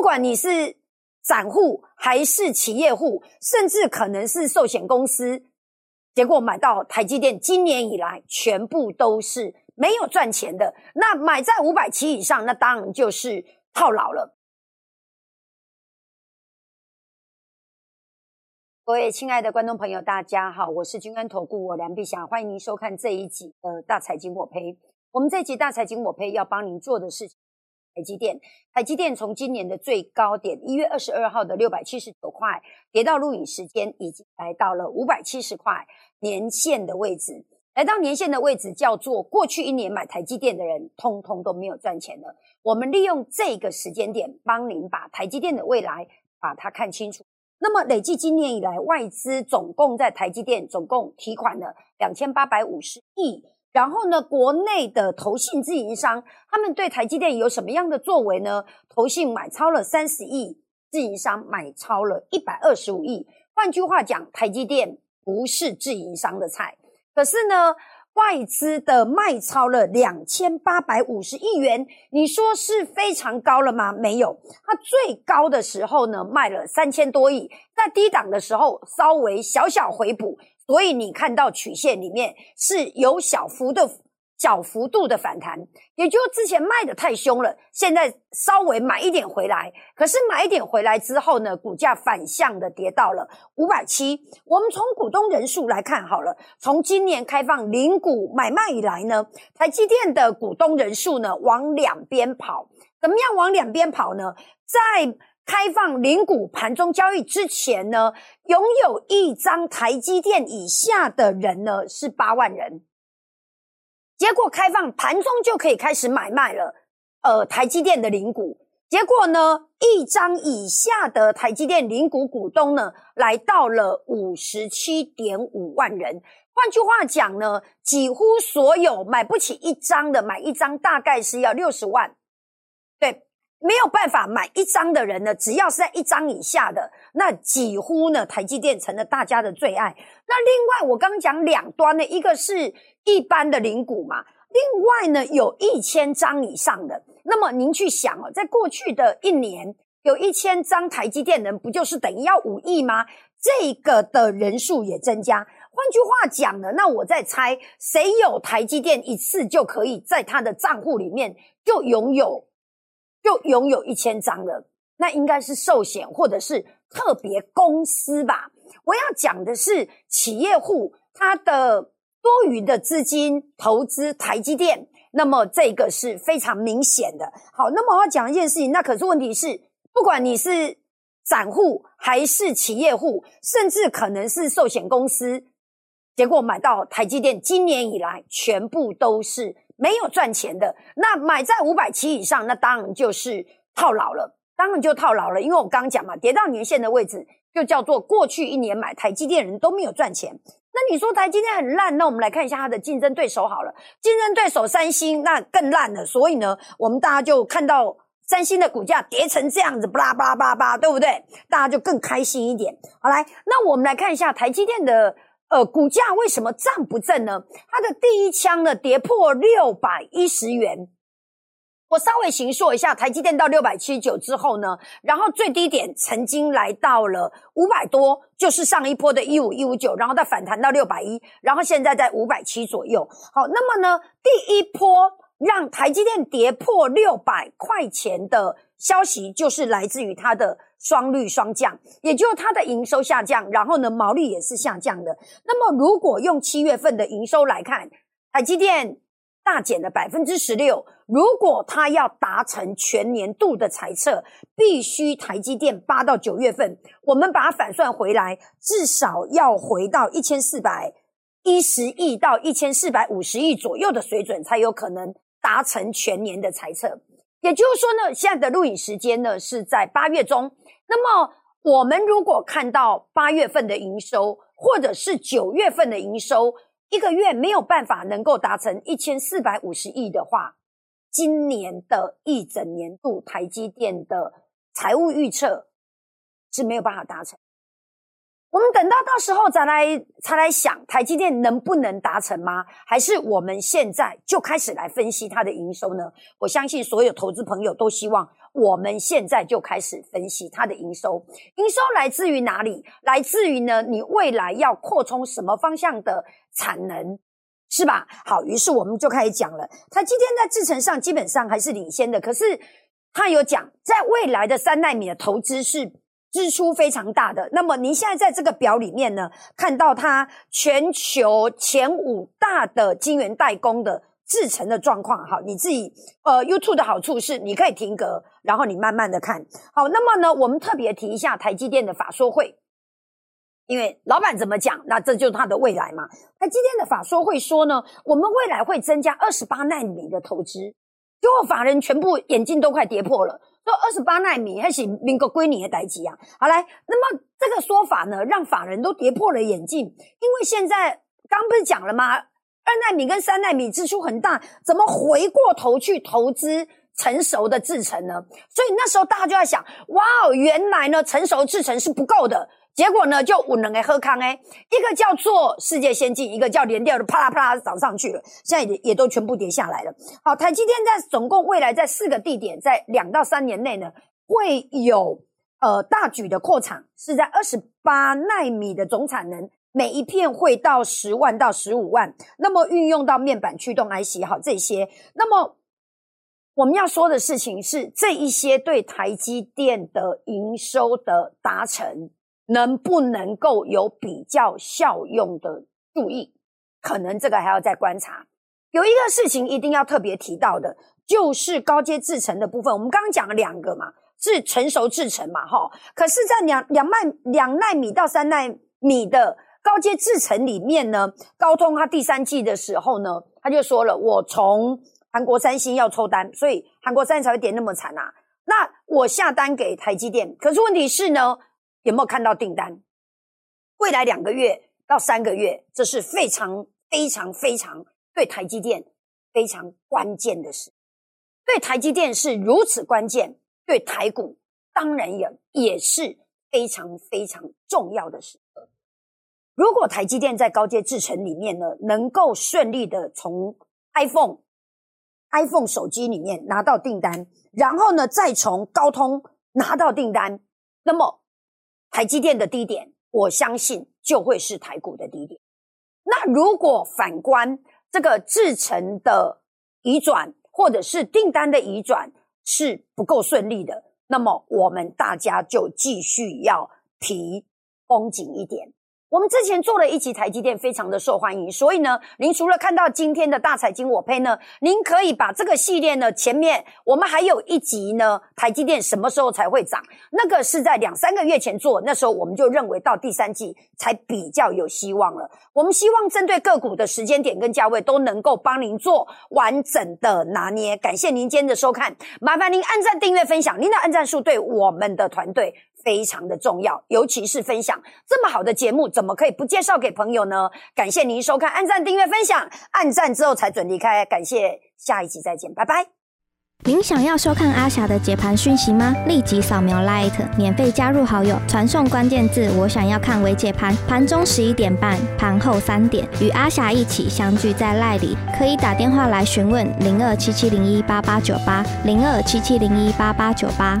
不管你是散户还是企业户，甚至可能是寿险公司，结果买到台积电，今年以来全部都是没有赚钱的。那买在五百七以上，那当然就是套牢了。各位亲爱的观众朋友，大家好，我是君安投顾我梁碧霞，欢迎您收看这一集的大财经我赔。我们这一集大财经我赔要帮您做的事情，台积电，台积电从今年的最高点一月二十二号的六百七十九块，跌到录影时间已经来到了五百七十块年线的位置，来到年线的位置叫做过去一年买台积电的人，通通都没有赚钱的。我们利用这个时间点，帮您把台积电的未来把它看清楚。那么累计今年以来，外资总共在台积电总共提款了两千八百五十亿。然后呢，国内的投信自营商他们对台积电有什么样的作为呢？投信买超了三十亿，自营商买超了一百二十五亿。换句话讲，台积电不是自营商的菜。可是呢？外资的卖超了两千八百五十亿元，你说是非常高了吗？没有，它最高的时候呢卖了三千多亿，在低档的时候稍微小小回补，所以你看到曲线里面是有小幅的。小幅度的反弹，也就之前卖的太凶了，现在稍微买一点回来。可是买一点回来之后呢，股价反向的跌到了五百七。我们从股东人数来看好了，从今年开放零股买卖以来呢，台积电的股东人数呢往两边跑。怎么样往两边跑呢？在开放零股盘中交易之前呢，拥有一张台积电以下的人呢是八万人。结果开放盘中就可以开始买卖了，呃，台积电的零股。结果呢，一张以下的台积电零股股东呢，来到了五十七点五万人。换句话讲呢，几乎所有买不起一张的，买一张大概是要六十万。对，没有办法买一张的人呢，只要是在一张以下的，那几乎呢，台积电成了大家的最爱。那另外，我刚刚讲两端呢，一个是。一般的零股嘛，另外呢有一千张以上的，那么您去想哦，在过去的一年有一千张台积电人，不就是等于要五亿吗？这个的人数也增加。换句话讲呢，那我在猜，谁有台积电一次就可以在他的账户里面就拥有，就拥有一千张了？那应该是寿险或者是特别公司吧？我要讲的是企业户他的。多余的资金投资台积电，那么这个是非常明显的。好，那么我要讲一件事情，那可是问题是，不管你是散户还是企业户，甚至可能是寿险公司，结果买到台积电，今年以来全部都是没有赚钱的。那买在五百七以上，那当然就是套牢了，当然就套牢了。因为我刚刚讲嘛，跌到年线的位置，就叫做过去一年买台积电人都没有赚钱。那你说台积电很烂，那我们来看一下它的竞争对手好了。竞争对手三星那更烂了，所以呢，我们大家就看到三星的股价跌成这样子，巴拉巴拉巴拉巴拉，对不对？大家就更开心一点。好来，那我们来看一下台积电的呃股价为什么涨不正呢？它的第一枪呢跌破六百一十元。我稍微形述一下，台积电到六百七十九之后呢，然后最低点曾经来到了五百多，就是上一波的一五一五九，然后再反弹到六百一，然后现在在五百七左右。好，那么呢，第一波让台积电跌破六百块钱的消息，就是来自于它的双率双降，也就是它的营收下降，然后呢，毛利也是下降的。那么如果用七月份的营收来看，台积电。大减了百分之十六。如果它要达成全年度的财测，必须台积电八到九月份，我们把它反算回来，至少要回到一千四百一十亿到一千四百五十亿左右的水准，才有可能达成全年的财测。也就是说呢，现在的录影时间呢是在八月中。那么我们如果看到八月份的营收，或者是九月份的营收，一个月没有办法能够达成一千四百五十亿的话，今年的一整年度台积电的财务预测是没有办法达成。我们等到到时候再来才来想台积电能不能达成吗？还是我们现在就开始来分析它的营收呢？我相信所有投资朋友都希望我们现在就开始分析它的营收，营收来自于哪里？来自于呢？你未来要扩充什么方向的产能，是吧？好，于是我们就开始讲了。台积电在制程上基本上还是领先的，可是他有讲，在未来的三纳米的投资是支出非常大的。那么您现在在这个表里面呢，看到它全球前五大的晶圆代工的。制成的状况，好，你自己呃，YouTube 的好处是你可以停格，然后你慢慢的看好。那么呢，我们特别提一下台积电的法说会，因为老板怎么讲，那这就是他的未来嘛。台积电的法说会说呢，我们未来会增加二十八纳米的投资，结果法人全部眼镜都快跌破了，说二十八纳米还是民国归你的代机啊。好来，那么这个说法呢，让法人都跌破了眼镜，因为现在刚不是讲了吗？二纳米跟三纳米支出很大，怎么回过头去投资成熟的制程呢？所以那时候大家就在想：哇哦，原来呢成熟制程是不够的。结果呢就五能给喝康哎，一个叫做世界先进，一个叫联电的啪啦啪啦涨上去了，现在也也都全部跌下来了。好，台积电在总共未来在四个地点，在两到三年内呢会有呃大举的扩产，是在二十八纳米的总产能。每一片会到十万到十五万，那么运用到面板驱动 IC 好这些，那么我们要说的事情是，这一些对台积电的营收的达成，能不能够有比较效用的注意？可能这个还要再观察。有一个事情一定要特别提到的，就是高阶制程的部分。我们刚刚讲了两个嘛，是成熟制程嘛，哈。可是，在两两麦两纳米到三纳米的。高阶制程里面呢，高通它第三季的时候呢，他就说了，我从韩国三星要抽单，所以韩国三星才会跌那么惨啊。那我下单给台积电，可是问题是呢，有没有看到订单？未来两个月到三个月，这是非常非常非常对台积电非常关键的事。对台积电是如此关键，对台股当然也也是非常非常重要的事。如果台积电在高阶制程里面呢，能够顺利的从 iPhone、iPhone 手机里面拿到订单，然后呢再从高通拿到订单，那么台积电的低点，我相信就会是台股的低点。那如果反观这个制程的移转，或者是订单的移转是不够顺利的，那么我们大家就继续要提绷紧一点。我们之前做了一集台积电，非常的受欢迎，所以呢，您除了看到今天的大财经我配呢，您可以把这个系列呢前面我们还有一集呢，台积电什么时候才会涨？那个是在两三个月前做，那时候我们就认为到第三季才比较有希望了。我们希望针对个股的时间点跟价位都能够帮您做完整的拿捏。感谢您今天的收看，麻烦您按赞、订阅、分享，您的按赞数对我们的团队。非常的重要，尤其是分享这么好的节目，怎么可以不介绍给朋友呢？感谢您收看，按赞、订阅、分享，按赞之后才准离开。感谢，下一集再见，拜拜。您想要收看阿霞的解盘讯息吗？立即扫描 Light，免费加入好友，传送关键字“我想要看微解盘”，盘中十一点半，盘后三点，与阿霞一起相聚在赖里，可以打电话来询问零二七七零一八八九八零二七七零一八八九八。